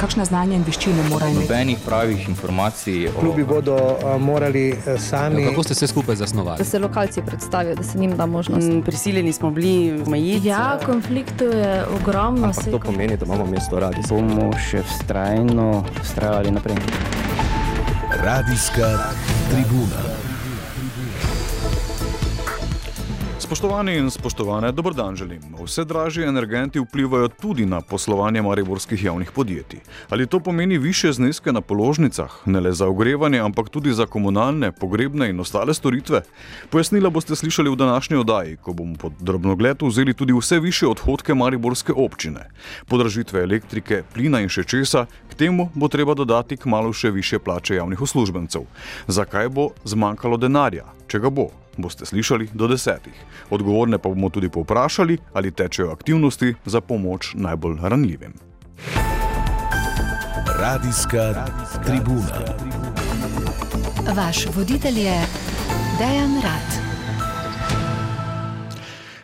kakšne znanje in veščine mora imeti? Nobenih pravih informacij. O... Klubi bodo uh, morali uh, sami. Ja, kako ste se skupaj zasnovali? Da se lokalci predstavijo, da se njim da možnost. Mm, prisiljeni smo bili omejiti. Ja, konfliktov je ogromno. Ampak to pomeni, da imamo mesto radi. Bomo še vztrajno vztrajali naprej. Radijska tribuna. Spoštovani in spoštovane, dober dan želim. Vse dražji energenti vplivajo tudi na poslovanje mariborskih javnih podjetij. Ali to pomeni više zneske na položnicah, ne le za ogrevanje, ampak tudi za komunalne, pogrebne in ostale storitve? Pojasnila boste slišali v današnji oddaji, ko bomo pod drobnogledu vzeli tudi vse više odhodke mariborske občine. Podražitve elektrike, plina in še česa, k temu bo treba dodati k malu še više plače javnih uslužbencev. Zakaj bo zmanjkalo denarja, če ga bo? Boste slišali do desetih. Odgovorne pa bomo tudi povprašali, ali tečejo aktivnosti za pomoč najbolj ranljivim. Radijska tribuna. Vaš voditelj je Dejan Rad.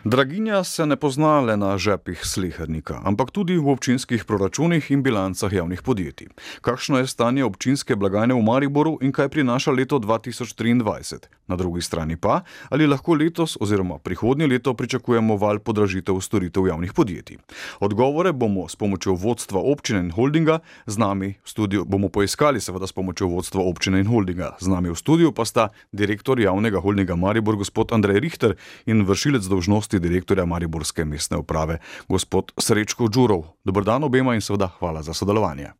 Draginja se ne pozna le na žepih slihernika, ampak tudi v občinskih proračunih in bilancah javnih podjetij. Kakšno je stanje občinske blagajne v Mariboru in kaj prinaša leto 2023? Na drugi strani pa, ali lahko letos oziroma prihodnje leto pričakujemo val podražitev storitev javnih podjetij? Odgovore bomo s pomočjo vodstva občine in holdinga z nami v studiu, bomo poiskali seveda s pomočjo vodstva občine in holdinga. Z nami v studiu pa sta direktor javnega holdinga Maribor gospod Andrej Richter in vršilec dolžnosti funkciji direktorja Mariborske mestne uprave, gospod Srečko Đurov. Dobrodan obema in seveda hvala za sodelovanje.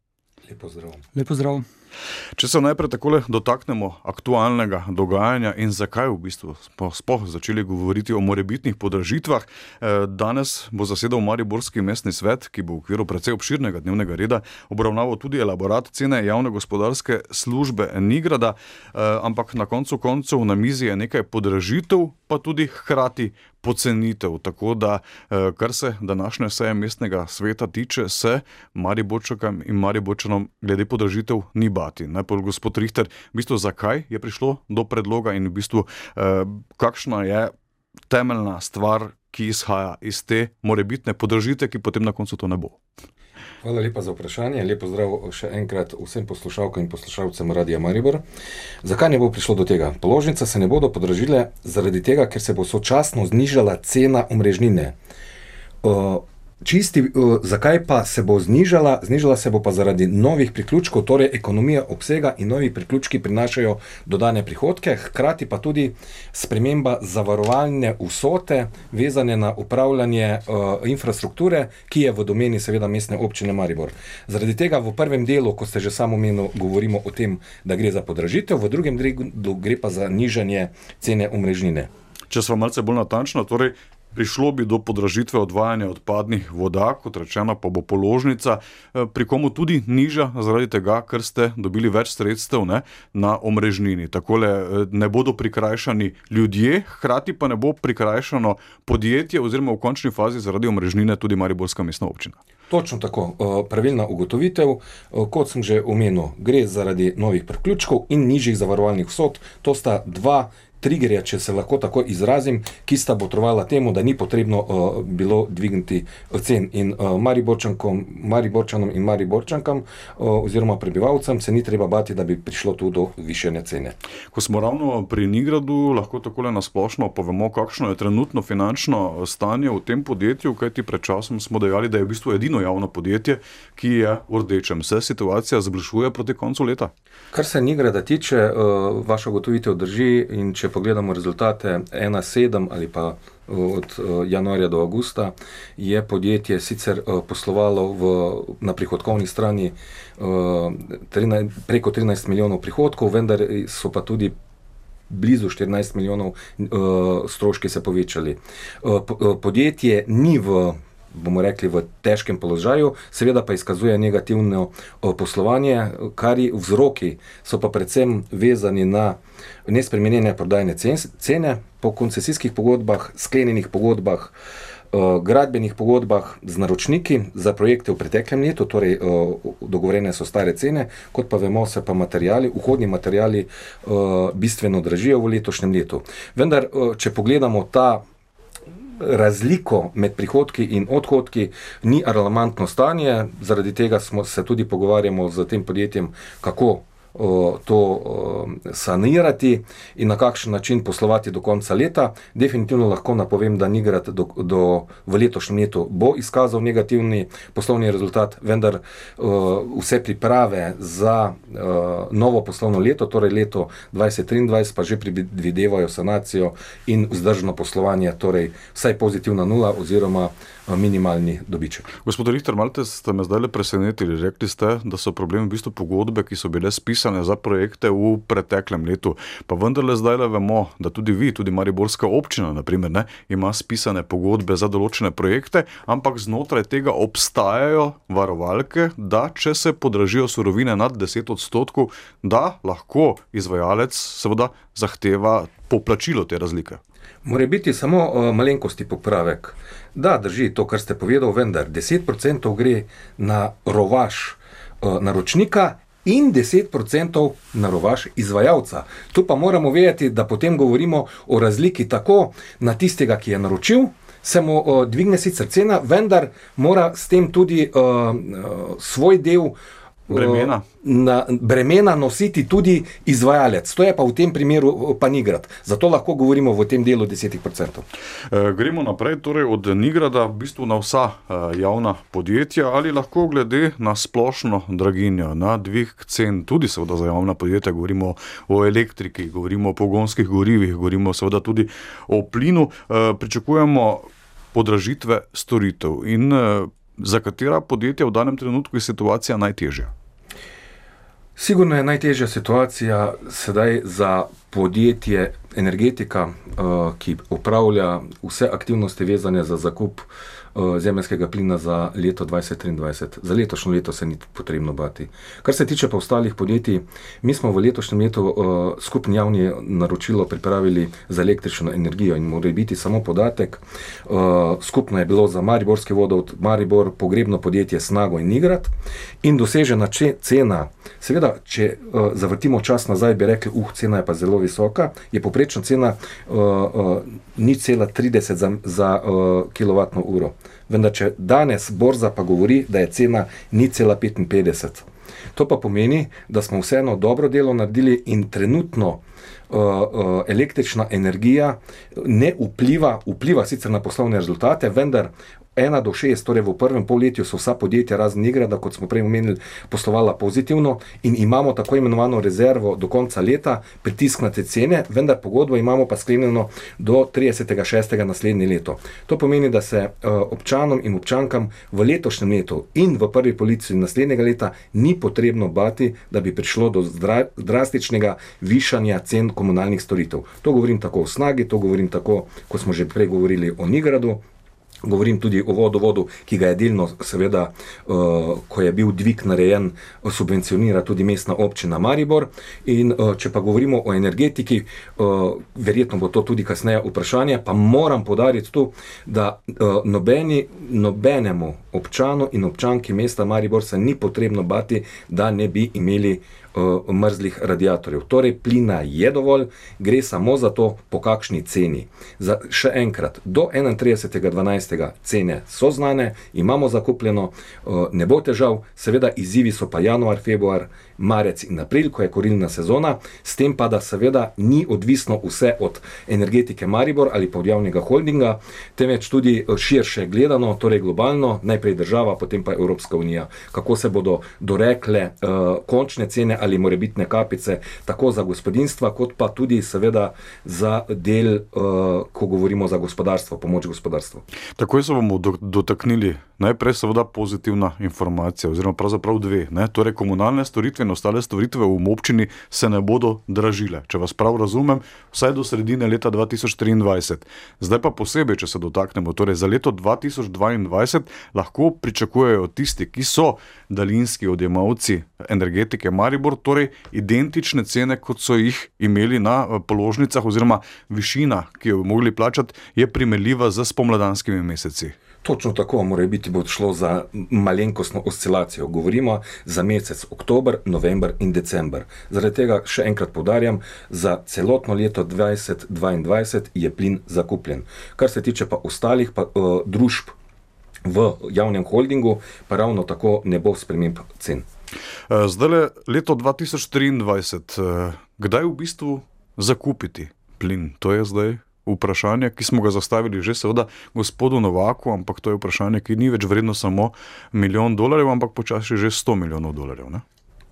Lepo zdrav. Lepo zdrav. Če se najprej tako dotaknemo aktualnega dogajanja in zakaj v bistvu smo začeli govoriti o morebitnih podražitvah, eh, danes bo zasedal Mariborski mestni svet, ki bo v okviru precej obširnega dnevnega reda obravnaval tudi elaborat cene javne gospodarske službe Nigrada, eh, ampak na koncu koncev na mizi je nekaj podražitev, pa tudi hkrati pocenitev. Tako da, eh, kar se današnje seje mestnega sveta tiče, se Mariborčakam in Mariborčanom glede podražitev ni bati. Najprej, gospod Richter, v bistvu, zakaj je prišlo do predloga in v bistvu, eh, kakšna je temeljna stvar, ki izhaja iz te morebitne podražitve, ki potem na koncu to ne bo. Hvala lepa za vprašanje. Lepo zdrav še enkrat vsem poslušalkam in poslušalcem Radia Maribor. Zakaj ne bo prišlo do tega? Položnice se ne bodo podražile zaradi tega, ker se bo sočasno znižala cena omrežnine. Uh, Čisti, uh, zakaj pa se bo znižala? Znižala se bo pa zaradi novih priključkov, torej ekonomija obsega in novi priključki prinašajo dodane prihodke, hkrati pa tudi sprememba zavarovalne vsote, vezane na upravljanje uh, infrastrukture, ki je v domeni seveda mestne občine Maribor. Zaradi tega v prvem delu, ko ste že samo omenili, govorimo o tem, da gre za podražitev, v drugem delu gre pa za nižanje cene omrežnine. Če smo malce bolj natančni, torej prišlo bi do podražitve odvajanja odpadnih voda, kot rečeno, pa bo položnica eh, pri komu tudi nižja, zaradi tega, ker ste dobili več sredstev ne, na omrežnini. Tako eh, ne bodo prikrajšani ljudje, hkrati pa ne bo prikrajšano podjetje, oziroma v končni fazi zaradi omrežnine tudi Mariborska mestna občina. Točno tako, eh, pravilna ugotovitev, kot sem že omenil, gre zaradi novih priključkov in nižjih zavarovalnih vsot. To sta dva triggerja, če se lahko tako izrazim, ki sta botrovala temu, da ni potrebno uh, bilo dvigniti cen. In uh, Mariborčanom in Mariborčankam, uh, oziroma prebivalcem, se ni treba bati, da bi prišlo tu do višene cene. Ko smo ravno pri Nigradu, lahko tako le nasplošno povemo, kakšno je trenutno finančno stanje v tem podjetju, kajti pred časom smo dejali, da je v bistvu edino javno podjetje, ki je v rdečem. Se situacija zbližuje proti koncu leta? Kar se Nigrada tiče, uh, vaša gotovitev drži in če pogledamo rezultate 1.7 ali pa od januarja do avgusta, je podjetje sicer poslovalo v, na prihodkovni strani 13, preko 13 milijonov prihodkov, vendar so pa tudi blizu 14 milijonov stroški se povečali. Podjetje ni v bomo rekli, v težkem položaju, seveda pa izkazuje negativno poslovanje, kar je vzroki, so pa predvsem vezani na nespremenjene prodajne cene po koncesijskih pogodbah, sklenjenih pogodbah. Gradbenih pogodbah z naročniki za projekte v preteklem letu, torej dogovorene so stare cene, kot pa vemo, se pa materijali, vhodni materijali bistveno dražijo v letošnjem letu. Vendar, če pogledamo ta razliko med prihodki in odhodki ni alarmantno stanje, zaradi tega smo se tudi pogovarjamo z tem podjetjem, kako to sanirati in na kakšen način poslovati do konca leta. Definitivno lahko napovem, da Nigrad do, do, v letošnjem letu bo izkazal negativni poslovni rezultat, vendar vse priprave za novo poslovno leto, torej leto 2023, pa že predvidevajo sanacijo in vzdržno poslovanje, torej vsaj pozitivna nula oziroma minimalni dobiček. Gospod Richter, malo ste me zdaj le presenetili. Rekli ste, da so problem v bistvu pogodbe, ki so bile spisane za projekte v preteklem letu. Pa vendarle zdaj le vemo, da tudi vi, tudi Mariborska občina, naprimer, ne, ima spisane pogodbe za določene projekte, ampak znotraj tega obstajajo varovalke, da če se podražijo surovine nad 10 odstotkov, da lahko izvajalec seveda zahteva poplačilo te razlike. Mora biti samo uh, malenkosti popravek. Da, drži to, kar ste povedali, vendar 10% gre na rovaš uh, naročnika in 10% na rovaš izvajalca. Tu pa moramo vedeti, da potem govorimo o razliki tako na tistega, ki je naročil. Se mu uh, dvigne sicer cena, vendar mora s tem tudi uh, uh, svoj del uh, Bremena. Na, bremena nositi tudi izvajalec. To je pa v tem primeru pa Nigrad. Zato lahko govorimo v tem delu 10%. E, gremo naprej, torej od Nigrada v bistvu na vsa e, javna podjetja ali lahko glede na splošno draginjo, na dvig cen, tudi seveda za javna podjetja, govorimo o elektriki, govorimo o pogonskih gorivih, govorimo seveda tudi o plinu, e, pričakujemo podražitve storitev in e, za katera podjetja v danem trenutku je situacija najtežja? Sigurno je najtežja situacija sedaj za podjetje energetika, ki upravlja vse aktivnosti vezane za zakup zemljskega plina za leto 2023. Za letošnje leto se ni potrebno bati. Kar se tiče pa ostalih podjetij, mi smo v letošnjem letu skupni javni naročilo pripravili za električno energijo in mora biti samo podatek. Skupno je bilo za Mariborski vodovod, Maribor, pogrebno podjetje Snago in Nigrad in dosežena cena, seveda, če zavrtimo čas nazaj, bi rekli, uh, cena je pa zelo visoka, je poprečna cena ni cela 30 za, za kilovatno uro. Vendar, če danes borza pa govori, da je cena ni cela 55. To pa pomeni, da smo vseeno dobro delo naredili in trenutno električna energija ne vpliva, vpliva sicer na poslovne rezultate, vendar 1 do 6, torej v prvem polletju so vsa podjetja razen Nigrada, kot smo prej omenili, poslovala pozitivno in imamo tako imenovano rezervo do konca leta, pritisk na te cene, vendar pogodbo imamo pa sklenjeno do 30.6. naslednje leto. To pomeni, da se uh, občanom in občankam v letošnjem letu in v prvi polici naslednjega leta ni potrebno bati, da bi prišlo do drastičnega višanja cen komunalnih storitev. To govorim tako o snagi, to govorim tako, kot smo že prej govorili o Nigradu. Govorim tudi o vodovodu, ki ga je delno, seveda, uh, ko je bil dvig narejen, subvencionira tudi mestna občina Maribor. In uh, če pa govorimo o energetiki, uh, verjetno bo to tudi kasneje vprašanje, pa moram podariti tu, da uh, nobeni, nobenemu občanu in občanki mesta Maribor se ni potrebno bati, da ne bi imeli uh, mrzlih radiatorjev. Torej, plina je dovolj, gre samo za to, po kakšni ceni. Za, še enkrat, do 31.12. cene so znane, imamo zakupljeno, uh, ne bo težav, seveda izzivi so pa januar, februar, marec in april, ko je korilna sezona, s tem pa da seveda ni odvisno vse od energetike Maribor ali pa od javnega holdinga, temveč tudi širše gledano, torej globalno, najprej država, potem pa Evropska unija, kako se bodo dorekle uh, končne cene ali morebitne kapice, tako za gospodinstva, kot pa tudi seveda za del, uh, ko govorimo za gospodarstvo, pomoč gospodarstvu. Takoj se bomo do, dotaknili najprej seveda pozitivna informacija, oziroma pravzaprav dve. Ne? Torej, komunalne storitve in ostale storitve v občini se ne bodo dražile. Če vas prav razumem, vsaj do sredine leta 2023. Zdaj pa posebej, če se dotaknemo, torej za leto 2022 lahko pričakujejo tisti, ki so daljinski odjemalci energetike Maribor, torej identične cene, kot so jih imeli na položnicah, oziroma višina, ki jo bi mogli plačati, je primerljiva z spomladanskimi meseci. Točno tako, mora biti, bo šlo za malenkostno oscilacijo. Govorimo za mesec oktober, november in december. Zaradi tega še enkrat podarjam, za celotno leto 2022 je plin zakupljen. Kar se tiče pa ostalih pa, uh, družb v javnem holdingu, pa ravno tako ne bo sprememb cen. Eh, Zdaj je leto 2023. eh, Kdaj v bistvu zakupiti plin? To je zdaj vprašanje, ki smo ga zastavili že seveda gospodu Novaku, ampak to je vprašanje, ki ni več vredno samo milijon dolarjev, ampak počasi že 100 milijonov dolarjev. Ne?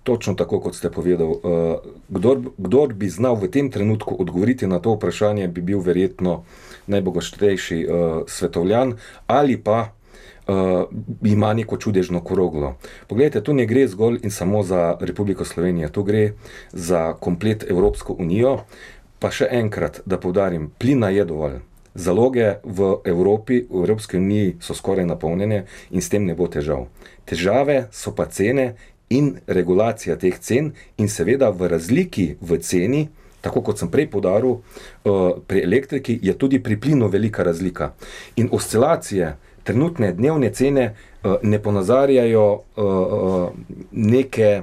Točno tako, kot ste povedali. Uh, kdor, kdor bi znal v tem trenutku odgovoriti na to vprašanje, bi bil verjetno najbogatejši uh, svetovljan ali pa uh, ima neko čudežno koroglo. Poglejte, tu ne gre zgolj in samo za Republiko Slovenijo, tu gre za komplet Evropsko unijo. Pa še enkrat, da povdarim, plina je dovolj. Zaloge v Evropi, v Evropski uniji so skoraj napolnjene in s tem ne bo težav. Težave so pa cene in regulacija teh cen, in seveda v razliki v ceni, tako kot sem prej podaril, pri elektriki je tudi pri plinu velika razlika. In oscilacije, trenutne dnevne cene ne ponazarjajo neke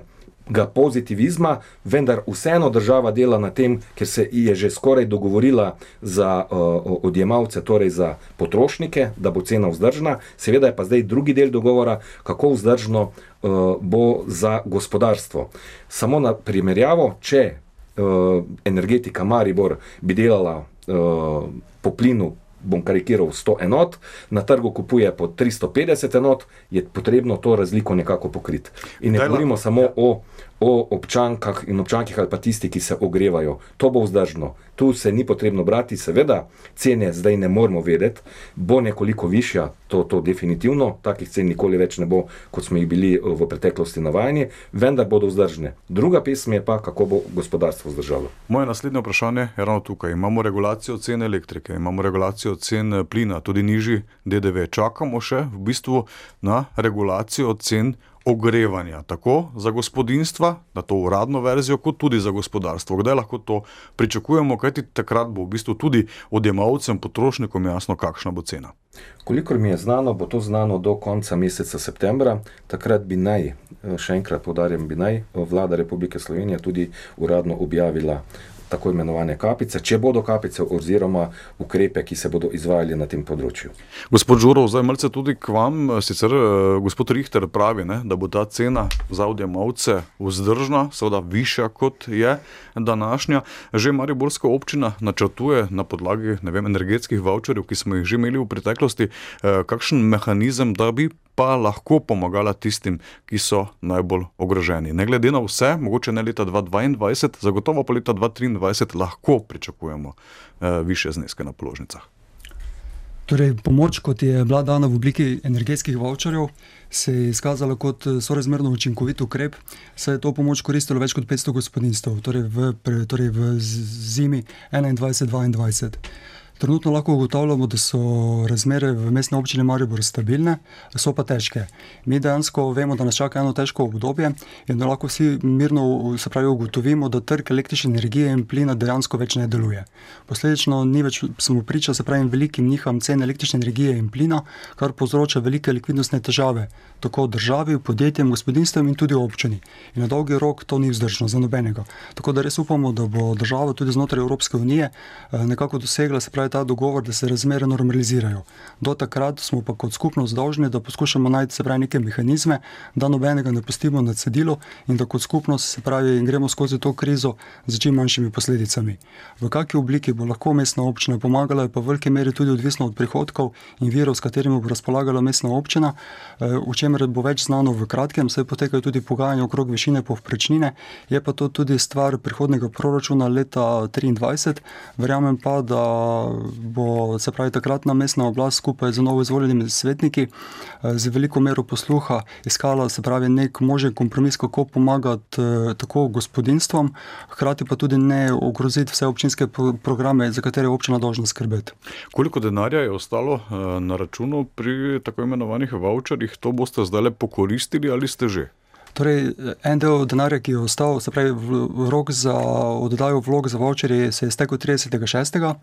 ga pozitivizma, vendar vseeno država dela na tem, ker se je že skoraj dogovorila za uh, odjemalce, torej za potrošnike, da bo cena vzdržna. Seveda je pa zdaj drugi del dogovora, kako vzdržno uh, bo za gospodarstvo. Samo na primerjavo, če uh, energetika Maribor bi delala uh, po plinu bom karikiral 100 enot, na trgu kupuje po 350 enot, je potrebno to razliko nekako pokriti. In ne Kdaj govorimo samo o, o občankah in občankih ali pa tisti, ki se ogrevajo. To bo vzdržno. Tu se ni potrebno brati, seveda, cene zdaj ne moramo vedeti, bo nekoliko višja, to, to definitivno, takih cen nikoli več ne bo, kot smo jih bili eh, v preteklosti navajeni, vendar bodo vzdržne. Druga pesem je pa, kako bo gospodarstvo vzdržalo. Moje naslednje vprašanje je ravno tukaj. Imamo regulacijo cen elektrike, imamo regulacijo cen eh, plina, tudi nižji DDV. Čakamo še v bistvu na regulacijo cen ogrevanja, tako za gospodinstva, na to uradno verzijo, kot tudi za gospodarstvo. Kdaj lahko to pričakujemo, kajti takrat bo v bistvu tudi odjemalcem, potrošnikom jasno, kakšna bo cena. Kolikor mi je znano, bo to znano do konca meseca septembra. Takrat bi naj, eh, še enkrat podarjam, bi naj vlada Republike Slovenije tudi uradno objavila tako imenovane kapice, če bodo kapice, oziroma ukrepe, ki se bodo izvajali na tem področju. Gospod Žurov, zdaj malce tudi k vam. Sicer eh, gospod Richter pravi, ne, da bo ta cena za odjemalce vzdržna, seveda višja kot je današnja. Že Mariborska občina načrtuje na podlagi vem, energetskih voucherjev, ki smo jih že imeli v preteklosti, eh, kakšen mehanizem, da bi pa lahko pomagala tistim, ki so najbolj ogroženi. Ne glede na vse, mogoče ne leta 2022, zagotovo pa leta 2023 lahko pričakujemo eh, više zneske na položnicah. Torej, pomoč, kot je bila dana v obliki energetskih voucherjev, se je izkazala kot eh, sorazmerno učinkovit ukrep, saj je to pomoč koristilo več kot 500 gospodinstv, torej v, torej v zimi 21-22. Trenutno lahko ugotavljamo, da so razmere v mestni občini Maribor stabilne, so pa težke. Mi dejansko vemo, da nas čaka eno težko obdobje in da lahko vsi mirno se pravi, ugotovimo, da trg električne energije in plina dejansko več ne deluje. Posledično ni več smo priča se pravi, velikim njiham cen električne energije in plina, kar povzroča velike likvidnostne težave tako državi, podjetjem, gospodinstvom in tudi občini. In na dolgi rok to ni vzdržno za nobenega. Tako da res upamo, da bo država tudi znotraj Evropske unije eh, nekako dosegla se pravi ta dogovor, da se razmere normalizirajo. Do takrat smo pa kot skupnost dolžni, da poskušamo najti se pravi neke mehanizme, da nobenega ne pustimo na cedilu in da kot skupnost se pravi gremo skozi to krizo z čim manjšimi posledicami. V kakšni obliki bo lahko mestna občina pomagala, je pa v veliki meri tudi odvisno od prihodkov in virov, s katerimi bo razpolagala mestna občina, eh, o čemer bo več znano v kratkem, saj potekajo tudi pogajanja okrog višine povprečnine, je pa to tudi stvar prihodnega proračuna leta 2023. Verjamem pa, da bo se pravi takratna mestna oblast skupaj z novo izvoljenimi svetniki eh, z veliko mero posluha iskala se pravi nek možen kompromis, kako pomagati eh, tako gospodinstvom, hkrati pa tudi ne ogroziti vse občinske pro- programe, za katere je občina dolžna skrbeti. Koliko denarja je ostalo eh, na računu pri tako imenovanih voucherjih, to boste zdaj le pokoristili ali ste že? Torej, en del denarja, ki je ostal, se pravi, rok za oddajo vlog za voucherje se je stekel 30.6.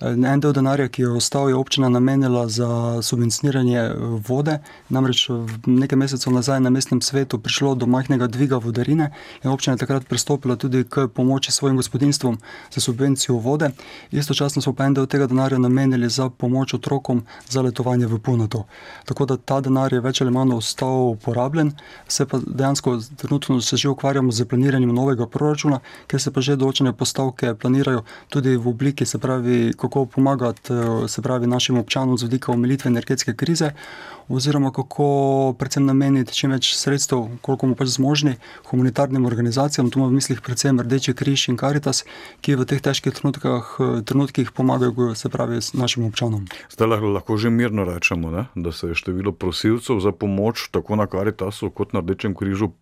En del denarja, ki je ostal, je občina namenila za subvencioniranje vode. Namreč nekaj mesecev nazaj na mestnem svetu prišlo do majhnega dviga vodarine in občina je takrat pristopila tudi k pomoči svojim gospodinstvom za subvencijo vode. Istočasno smo pa en del tega denarja namenili za pomoč otrokom za letovanje v Punato. Tako da ta denar je več ali manj ostal porabljen, se pa dejansko trenutno se že ukvarjamo z planiranjem novega proračuna, ker se pa že določene postavke planirajo tudi v obliki, se pravi, kako pomagati eh, se pravi, našim občanom z vidika omilitve energetske krize, oziroma kako predvsem nameniti čim več sredstev, koliko bomo pač zmožni, humanitarnim organizacijam, tu imamo v mislih predvsem Rdeči križ in Karitas, ki v teh težkih trenutkah, eh, trenutkih pomagajo, se pravi, našim občanom. Zdaj lahko, lahko že mirno rečemo, ne, da se je število prosilcev za pomoč tako na Karitasu kot na Rdečem križu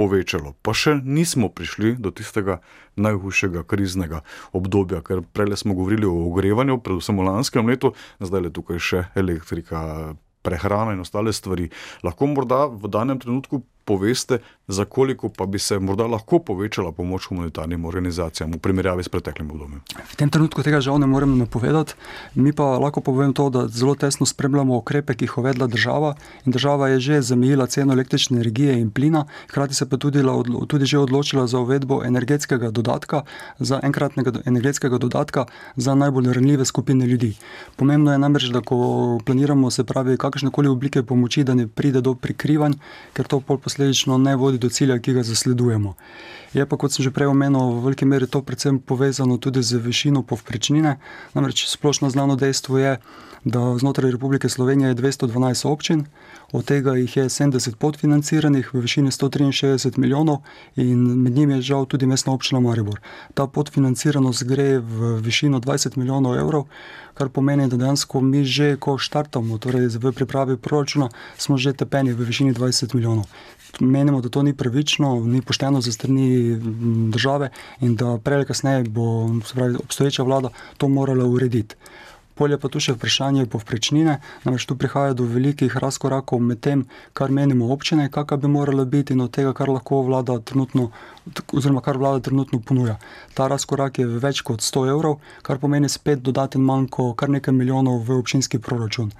povečalo. Pa še nismo prišli do tistega najhujšega kriznega obdobja, ker prej smo govorili o ogrevanju, predvsem v lanskem letu, zdaj je tukaj še elektrika, prehrana in ostale stvari. Lahko morda v danem trenutku poveste, za koliko pa bi se morda lahko povečala pomoč humanitarnim organizacijam v primerjavi s preteklim obdobjem. V tem trenutku tega žal ne morem napovedati, mi pa lahko povem to, da zelo tesno spremljamo ukrepe, ki jih uvedla država. In država je že zamejila ceno električne energije in plina, hkrati se pa tudi, tudi že odločila za uvedbo energetskega dodatka, za enkratnega energetskega dodatka za najbolj ranljive skupine ljudi. Pomembno je namreč, da ko planiramo, se pravi, kakršne koli oblike pomoči, da ne pride do prikrivanj, ker to pol posledično ne vodi do cilja, ki ga zasledujemo. Je pa, kot sem že prej omenil, v veliki meri to predvsem povezano tudi z višino povprečnine. Namreč splošno znano dejstvo je, da znotraj Republike Slovenije je 212 občin, od tega jih je 70 podfinanciranih v višini 163 milijonov in med njimi je žal tudi mestna občina Maribor. Ta podfinanciranost gre v višino 20 milijonov evrov, kar pomeni, da dejansko mi že, ko štartamo, torej v pripravi proračuna, smo že tepeni v višini 20 milijonov. Menimo, da to ni pravično, ni pošteno za strani države in da prej ali kasneje bo pravi, obstoječa vlada to morala urediti. Polje pa tu še vprašanje povprečnine, namreč tu prihaja do velikih razkorakov med tem, kar menimo občine, kakšna bi morala biti in od tega, kar lahko vlada trenutno, oziroma kar vlada trenutno ponuja. Ta razkorak je več kot 100 evrov, kar pomeni spet dodaten manjko kar nekaj milijonov v občinski proračun.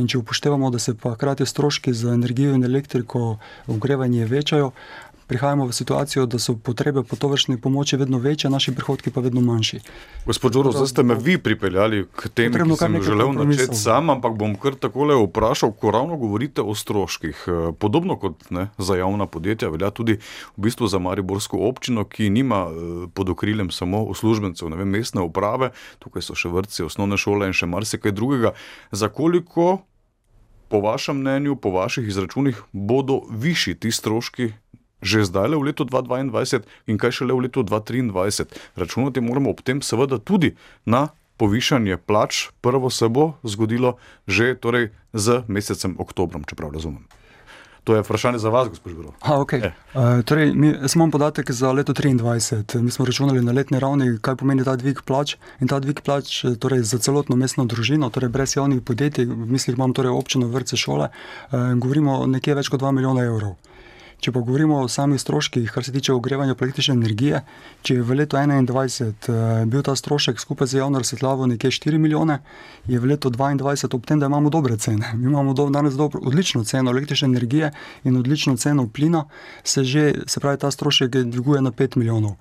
In če upoštevamo, da se pa hkrati stroški za energijo in elektriko, ogrevanje večajo, prihajamo v situacijo, da so potrebe po tovršni pomoči vedno večje, naši prihodki pa vedno manjši. Gospod Žoro, zdaj ste me vi pripeljali k temi, Potrebno ki sem želel načeti sam, ampak bom kar takole vprašal, ko ravno govorite o stroških. eh, Podobno kot ne, za javna podjetja, velja tudi v bistvu za Mariborsko občino, ki nima eh, pod okriljem samo uslužbencev, ne vem, mestne uprave, tukaj so še vrtci, osnovne šole in še marsikaj drugega. Za koliko, po vašem mnenju, po vaših izračunih, bodo višji ti stroški že zdaj v letu 2022 in kaj šele v letu 2023. Računati moramo ob tem seveda tudi na povišanje plač, prvo se bo zgodilo že torej z mesecem oktobrom, če prav razumem. To je vprašanje za vas, gospod. Ha, okay. Eh. uh, torej, mi, jaz imam podatek za leto 2023. Mi smo računali na letni ravni, kaj pomeni ta dvig plač. In ta dvig plač torej, za celotno mestno družino, torej brez javnih podjetij, v mislih imam torej občino, vrtce, šole, uh, govorimo nekje več kot 2 milijona evrov. Če pa govorimo o samih stroških, kar se tiče ogrevanja električne energije, če je v letu 2021 uh, bil ta strošek skupaj z javno razsvetljavo nekje 4 milijone, je v letu 2022 ob tem, da imamo dobre cene. Mi imamo do, danes dobro, odlično ceno električne energije in odlično ceno plina, se že, se pravi, ta strošek dviguje na 5 milijonov.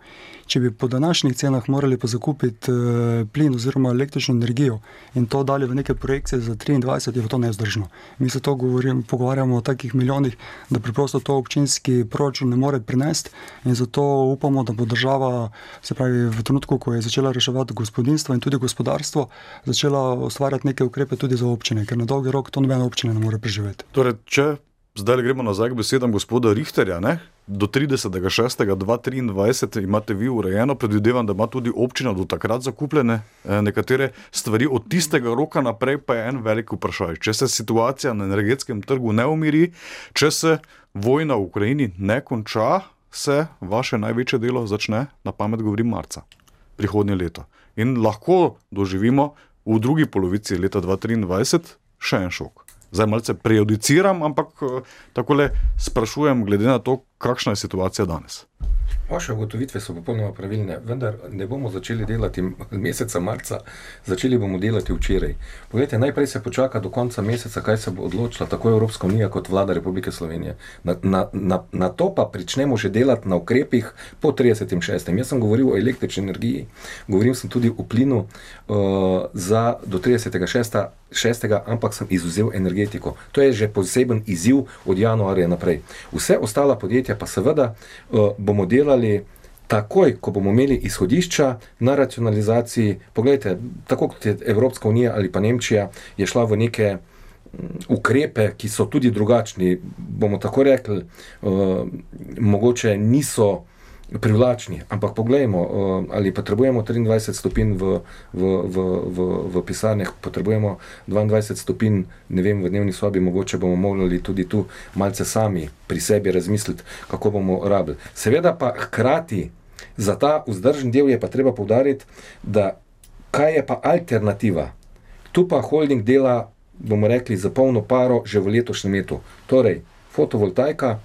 Če bi po današnjih cenah morali pa zakupiti uh, plin oziroma električno energijo in to dali v neke projekcije za 23, je to nezdržno. Mi se to govorim, pogovarjamo o takih milijonih, da preprosto to občinski proračun ne more prenesti in zato upamo, da bo država, se pravi, v trenutku, ko je začela reševati gospodinstvo in tudi gospodarstvo, začela ustvarjati neke ukrepe tudi za občine, ker na dolgi rok to nobena občina ne more preživeti. Torej, če zdaj gremo nazaj k besedam gospoda Richterja, ne? do 30.6.2023 imate vi urejeno, predvidevam, da ima tudi občina do takrat zakupljene eh, nekatere stvari, od tistega roka naprej pa je en velik vprašaj. Če se situacija na energetskem trgu ne umiri, če se vojna v Ukrajini ne konča, se vaše največje delo začne, na pamet govorim, marca prihodnje leto. In lahko doživimo v drugi polovici leta 2023 še en šok. Zdaj malce prejudiciram, ampak eh, takole sprašujem, glede na to, kakšna je situacija danes. Vaše ugotovitve so popolnoma pravilne, vendar ne bomo začeli delati meseca marca, začeli bomo delati včeraj. Poglejte, najprej se počaka do konca meseca, kaj se bo odločila tako Evropska unija kot vlada Republike Slovenije. Na, na, na, na to pa pričnemo že delati na ukrepih po 36. Jaz sem govoril o električni energiji, govoril sem tudi o plinu uh, za do 36. Šestega, ampak sem izuzel energetiko. To je že poseben izziv od januarja naprej. Vse ostala podjetja pa seveda uh, bomo delali takoj, ko bomo imeli izhodišča na racionalizaciji. Poglejte, tako kot je Evropska unija ali pa Nemčija, je šla v neke ukrepe, ki so tudi drugačni, bomo tako rekli, uh, mogoče niso privlačni. Ampak poglejmo, uh, ali potrebujemo 23 stopinj v, v, v, v, v pisarnah, potrebujemo 22 stopinj, ne vem, v dnevni sobi, mogoče bomo morali tudi tu malce sami pri sebi razmisliti, kako bomo rabili. Seveda pa hkrati za ta vzdržen del je pa treba povdariti, da kaj je pa alternativa. Tu pa holding dela, bomo rekli, za polno paro že v letošnjem letu. Torej, fotovoltaika,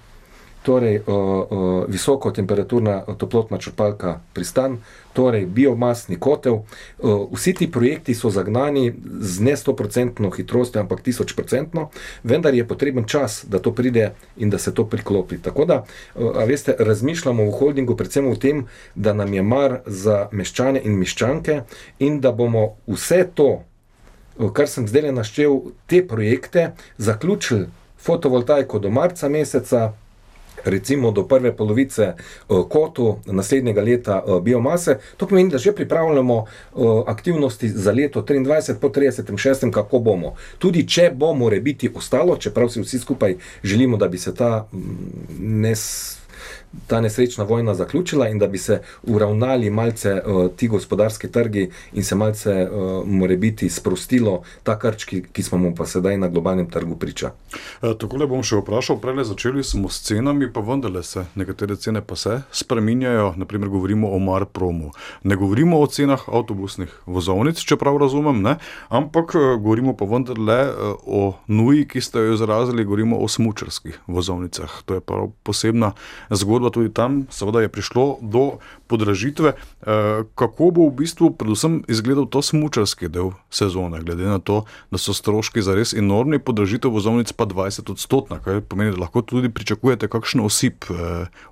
torej uh, uh, visoko temperaturna toplotna črpalka pristan, torej biomasni kotel. Uh, vsi ti projekti so zagnani z ne 100% hitrostjo, ampak 1000%, vendar je potreben čas, da to pride in da se to priklopi. Tako da, uh, veste, razmišljamo v holdingu predvsem o tem, da nam je mar za meščane in meščanke in da bomo vse to, kar sem zdaj naštel, te projekte, zaključili fotovoltaiko do marca meseca, recimo do prve polovice uh, kotu naslednjega leta uh, biomase. To pomeni, da že pripravljamo uh, aktivnosti za leto 23 po 36, kako bomo. Tudi če bo more biti ostalo, čeprav si vsi skupaj želimo, da bi se ta mm, nes ta nesrečna vojna zaključila in da bi se uravnali malce uh, ti gospodarski trgi in se malce uh, more biti sprostilo ta krč, ki, ki smo mu pa sedaj na globalnem trgu priča. E, Tako le bom še vprašal, prej začeli smo s cenami, pa vendarle se nekatere cene pa se spreminjajo, naprimer govorimo o Marpromu. Ne govorimo o cenah avtobusnih vozovnic, če prav razumem, ne? ampak govorimo pa vendarle o nuji, ki ste jo izrazili, govorimo o smučarskih vozovnicah. To je prav posebna zgodba tudi tam, seveda je prišlo do podražitve. Kako bo v bistvu predvsem izgledal to smučarski del sezone, glede na to, da so stroški zares enormni, podražitev vozovnic pa 20 odstotna, kar pomeni, da lahko tudi pričakujete kakšen osip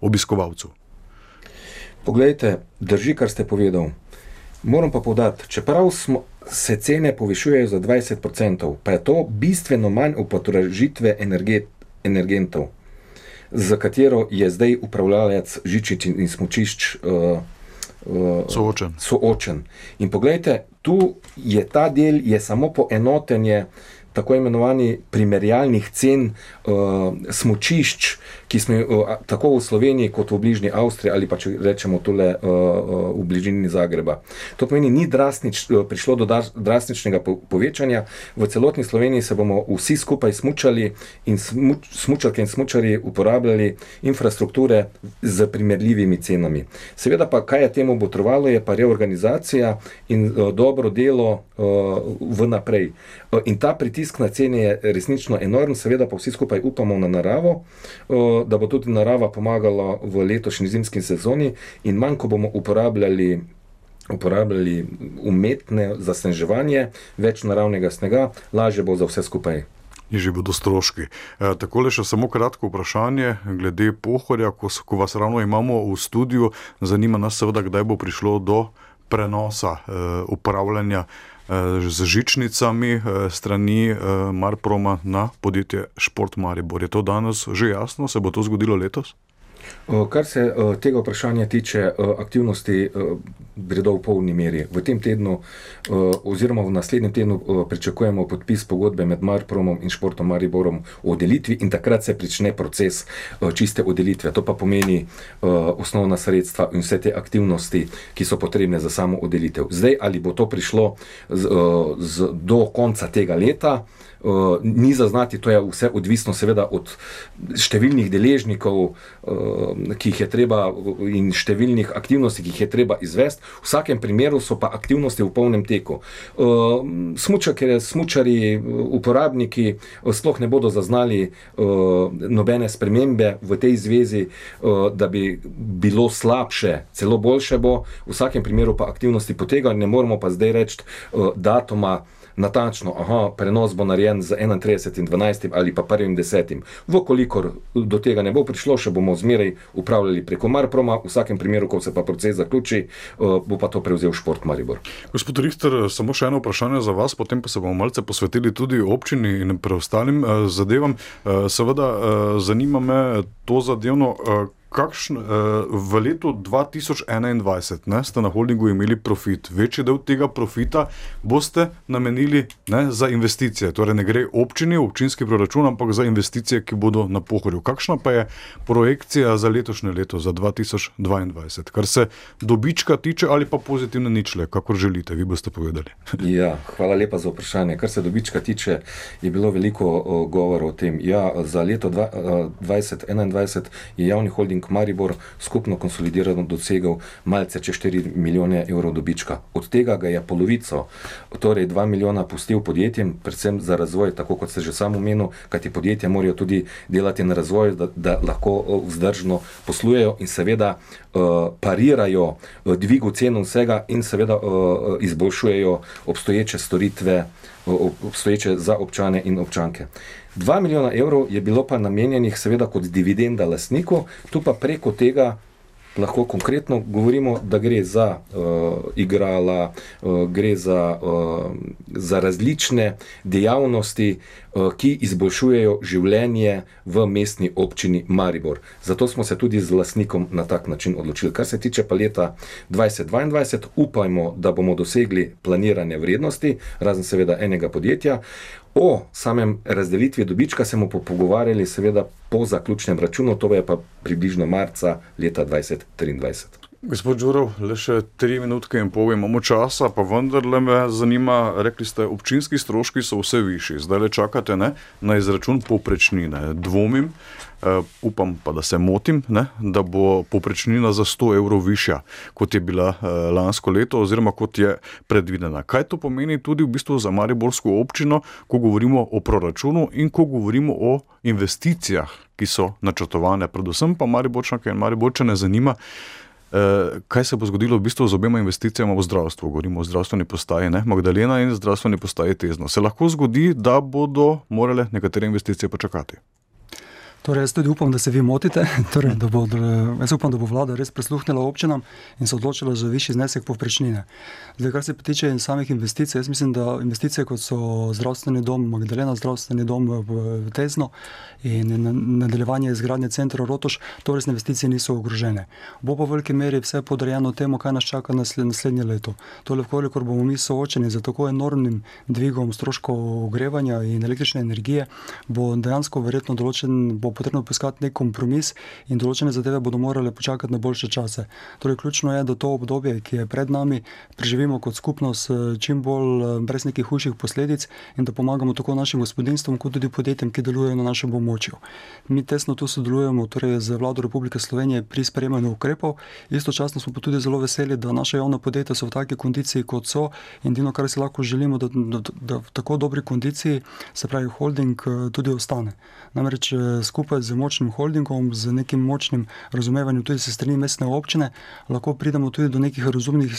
obiskovalcev. Poglejte, drži, kar ste povedali. Moram pa povdati, čeprav smo, se cene povišujejo za 20%, pa je to bistveno manj od podražitve energet, energentov za katero je zdaj upravljalec žičic in smočišč uh, uh, soočen. soočen. In poglejte, tu je ta del, je samo poenotenje tako imenovanih primerjalnih cen uh, smočišč, ki smo jih uh, tako v Sloveniji, kot v bližnji Avstriji, ali pa če rečemo tole uh, uh, v bližini Zagreba. To pomeni, ni drastič, prišlo do drastičnega po povečanja. V celotni Sloveniji se bomo vsi skupaj smučali in smuč, smučarke in smučari uporabljali infrastrukture z primerljivimi cenami. Seveda pa, kaj je temu botrovalo, je pa reorganizacija in dobro delo vnaprej. In ta pritisk na cene je resnično enorm, seveda pa vsi skupaj upamo na naravo. Uh, da bo tudi narava pomagala v letošnji zimski sezoni, in manj, ko bomo uporabljali, uporabljali umetne zasneževanje, več naravnega snega, lažje bo za vse skupaj. In že bodo stroški. E, Tako le še samo kratko vprašanje glede pohorja, ko, ko vas ravno imamo v studiu, zanima nas seveda, kdaj bo prišlo do prenosa e, upravljanja z žičnicami strani Marproma na podjetje Šport Maribor. Je to danes že jasno, se bo to zgodilo letos? Kar se tega vprašanja tiče, aktivnosti gredo v polni meri. V tem tednu, oziroma v naslednjem tednu, pričakujemo podpis pogodbe med Marpromom in Športom Mariborom o delitvi, in takrat se prične proces čiste odelitve. To pa pomeni osnovna sredstva in vse te aktivnosti, ki so potrebne za samo odelitev. Zdaj, ali bo to prišlo z, z, do konca tega leta, ni zaznati, to je vse odvisno seveda od številnih deležnikov, ki jih je treba in številnih aktivnosti, ki jih je treba izvesti. V vsakem primeru so pa aktivnosti v polnem teku. Uh, smučarke, smučari, uporabniki uh, sploh ne bodo zaznali uh, nobene spremembe v tej zvezi, uh, da bi bilo slabše, celo boljše bo, v vsakem primeru pa aktivnosti potekajo, ne moremo pa zdaj reči datuma. Natančno, aha, prenos bo narejen z 31. 12. ali pa 1. 10. Vkolikor do tega ne bo prišlo, še bomo zmeraj upravljali preko Marproma, v vsakem primeru, ko se pa proces zaključi, uh, bo pa to prevzel šport Maribor. Gospod Richter, samo še eno vprašanje za vas, potem pa se bomo malce posvetili tudi občini in preostalim uh, zadevam. Seveda, zanima me to zadevno. Kakšen, uh, v letu 2021 ne, ste na holdingu imeli profit. Večji del tega profita boste namenili ne, za investicije. Torej, ne gre občini, občinski proračun, ampak za investicije, ki bodo na pohorju. Kakšna pa je projekcija za letošnje leto, za 2022, kar se dobička tiče ali pa pozitivne ničle, kako želite, vi boste povedali. ja, hvala lepa za vprašanje. Kar se dobička tiče, je bilo veliko govora o tem. Ja, za leto 2021 je javni holding Maribor skupno konsolidirano dosegel malce čez 4 milijone evrov dobička. Od tega ga je polovico, torej 2 milijona, pustil podjetjem, predvsem za razvoj, tako kot ste že sam omenil, kajti podjetja morajo tudi delati na razvoju, da, da lahko vzdržno poslujejo in seveda uh, parirajo uh, dvigu cen vsega in seveda uh, izboljšujejo obstoječe storitve, obstoječe za občane in občanke. 2 milijona evrov je bilo pa namenjenih seveda kot dividenda lastniku, tu pa preko tega lahko konkretno govorimo, da gre za uh, igrala, uh, gre za, uh, za različne dejavnosti, uh, ki izboljšujejo življenje v mestni občini Maribor. Zato smo se tudi z lastnikom na tak način odločili. Kar se tiče pa leta 2022, upajmo, da bomo dosegli planirane vrednosti, razen seveda enega podjetja. O samem razdelitvi dobička se bomo pogovarjali, seveda, po zaključnem računu, to je pa približno marca leta 2023. Gospod Đurov, le še tri minutke in pol imamo časa, pa vendarle me zanima, rekli ste, občinski stroški so vse višji, zdaj le čakate ne, na izračun povprečnine. Dvomim, uh, upam pa, da se motim, ne, da bo povprečnina za 100 evrov višja, kot je bila uh, lansko leto, oziroma kot je predvidena. Kaj to pomeni tudi v bistvu za Mariborsko občino, ko govorimo o proračunu in ko govorimo o investicijah, ki so načrtovane, predvsem pa Mariborčanke in Mariborčane zanima. Eh, kaj se bo zgodilo v bistvu z obema investicijama v zdravstvu? Govorimo o zdravstveni postaji ne? Magdalena in zdravstveni postaji Tezno. Se lahko zgodi, da bodo morale nekatere investicije počakati? Torej, jaz tudi upam, da se vi motite. Torej, da bo, jaz upam, da bo vlada res prisluhnila občinam in se odločila za višji znesek povprečnine. Zdaj, kar se tiče samih investicij, jaz mislim, da investicije kot so zdravstveni dom, Magdalena, zdravstveni dom v Tezno in nadaljevanje izgradnje centra Rotoš, to res investicije niso ogrožene. Bo pa v veliki meri vse podrejeno temu, kaj nas čaka naslednje leto. Torej, kolikor bomo mi soočeni z tako enormnim dvigom stroškov ogrevanja in električne energije, bo dejansko verjetno določen potrebno poiskati nek kompromis in določene zadeve bodo morale počakati na boljše čase. Torej, ključno je, da to obdobje, ki je pred nami, preživimo kot skupnost čim bolj eh, brez nekih hujših posledic in da pomagamo tako našim gospodinstvom, kot tudi podjetjem, ki delujejo na našem območju. Mi tesno tu sodelujemo torej, z vlado Republike Slovenije pri sprejemanju ukrepov, istočasno smo pa tudi zelo veseli, da naše javne podjetja so v taki kondiciji, kot so in edino, kar si lahko želimo, da, da, da v tako dobri kondiciji, se pravi, holding eh, tudi ostane. Namreč eh, skupaj skupaj z močnim holdingom, z nekim močnim razumevanjem tudi se strani mestne občine, lahko pridemo tudi do nekih razumnih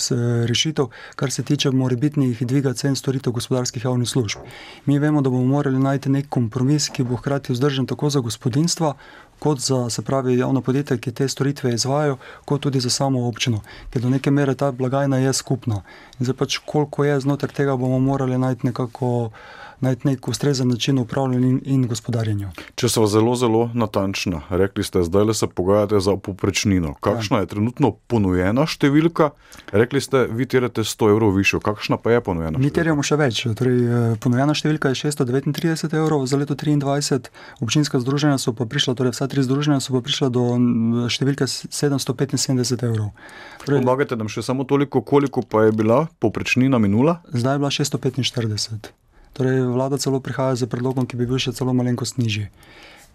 rešitev, kar se tiče morebitnih dviga cen storitev gospodarskih javnih služb. Mi vemo, da bomo morali najti nek kompromis, ki bo hkrati vzdržen tako za gospodinstva, kot za se pravi javno podjetje, ki te storitve izvajo, kot tudi za samo občino, ker do neke mere ta blagajna je skupna. In zdaj pač koliko je znotraj tega, bomo morali najti nekako najti nek ustrezen način upravljanja in, in gospodarjenja. Če so zelo, zelo natančna, rekli ste, zdaj le se pogajate za poprečnino. Kakšna ja. je trenutno ponujena številka? Rekli ste, vi terjate 100 evrov više, kakšna pa je ponujena? Mi terjamo še več. Torej, eh, ponujena številka je 639 evrov za leto 2023, občinska združenja so pa prišla, torej vsa tri združenja so pa prišla do številke 775 evrov. Torej, Pomagate nam še samo toliko, koliko pa je bila poprečnina minula? Zdaj je bila 645. Torej, vlada celo prihaja z predlogom, ki bi bil še celo malenkost nižji.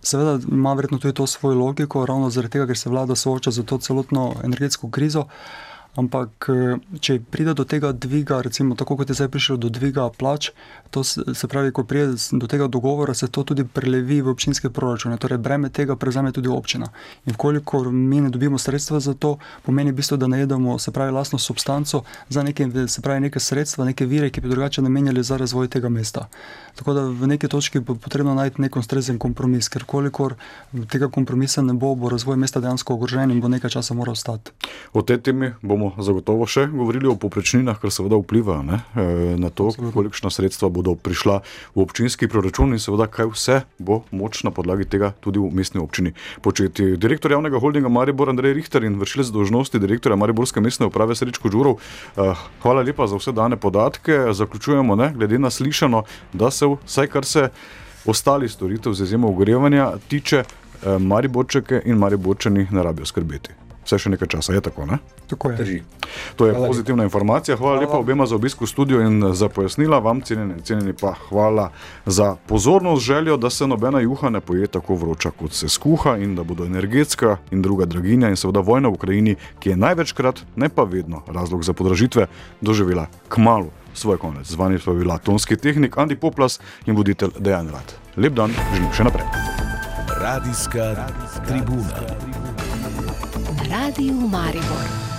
Seveda ima verjetno tudi to svojo logiko, ravno zaradi tega, ker se vlada sooča z to celotno energetsko krizo. Ampak, eh, če pride do tega dviga, recimo tako kot je zdaj prišlo do dviga plač, to se, pravi, ko pride do tega dogovora, se to tudi prelevi v občinske proračune, torej breme tega prevzame tudi občina. In kolikor mi ne dobimo sredstva za to, pomeni v bistvu, da najedemo, se pravi, lastno substanco za neke, se pravi, neke sredstva, neke vire, ki bi drugače namenjali za razvoj tega mesta. Tako da v neki točki bo potrebno najti nek ustrezen kompromis, ker kolikor tega kompromisa ne bo, bo razvoj mesta dejansko ogrožen in bo nekaj časa moral ostati. O tej temi bomo zagotovo še govorili o poprečninah, kar seveda vpliva ne, eh, na to, kolikšna sredstva bodo prišla v občinski proračun in seveda kaj vse bo moč na podlagi tega tudi v mestni občini početi. Direktor javnega holdinga Maribor Andrej Richter in vršilec dožnosti direktorja Mariborske mestne uprave Srečko Đurov, eh, hvala lepa za vse dane podatke. Zaključujemo, ne, glede na slišano, da se vsaj kar se ostalih storitev z izjemo ogrevanja tiče, eh, Mariborčeke in Mariborčani ne rabijo skrbeti. Vse še nekaj časa je tako, ne? Tako je. Drži. To je Hvala pozitivna informacija. Hvala, hvala lepa obema za obisk v studiu in za pojasnila. Vam, cenjeni, cenjeni pa hvala za pozornost, željo, da se nobena juha ne poje tako vroča, kot se skuha in da bodo energetska in druga draginja in seveda vojna v Ukrajini, ki je največkrat, ne pa vedno, razlog za podražitve, doživela k malu svoj konec. Z vami pa je bila tonski tehnik Andi Poplas in voditelj Dejan Rad. Lep dan, želim še naprej. Radijska tribuna. Na radiju Maribor.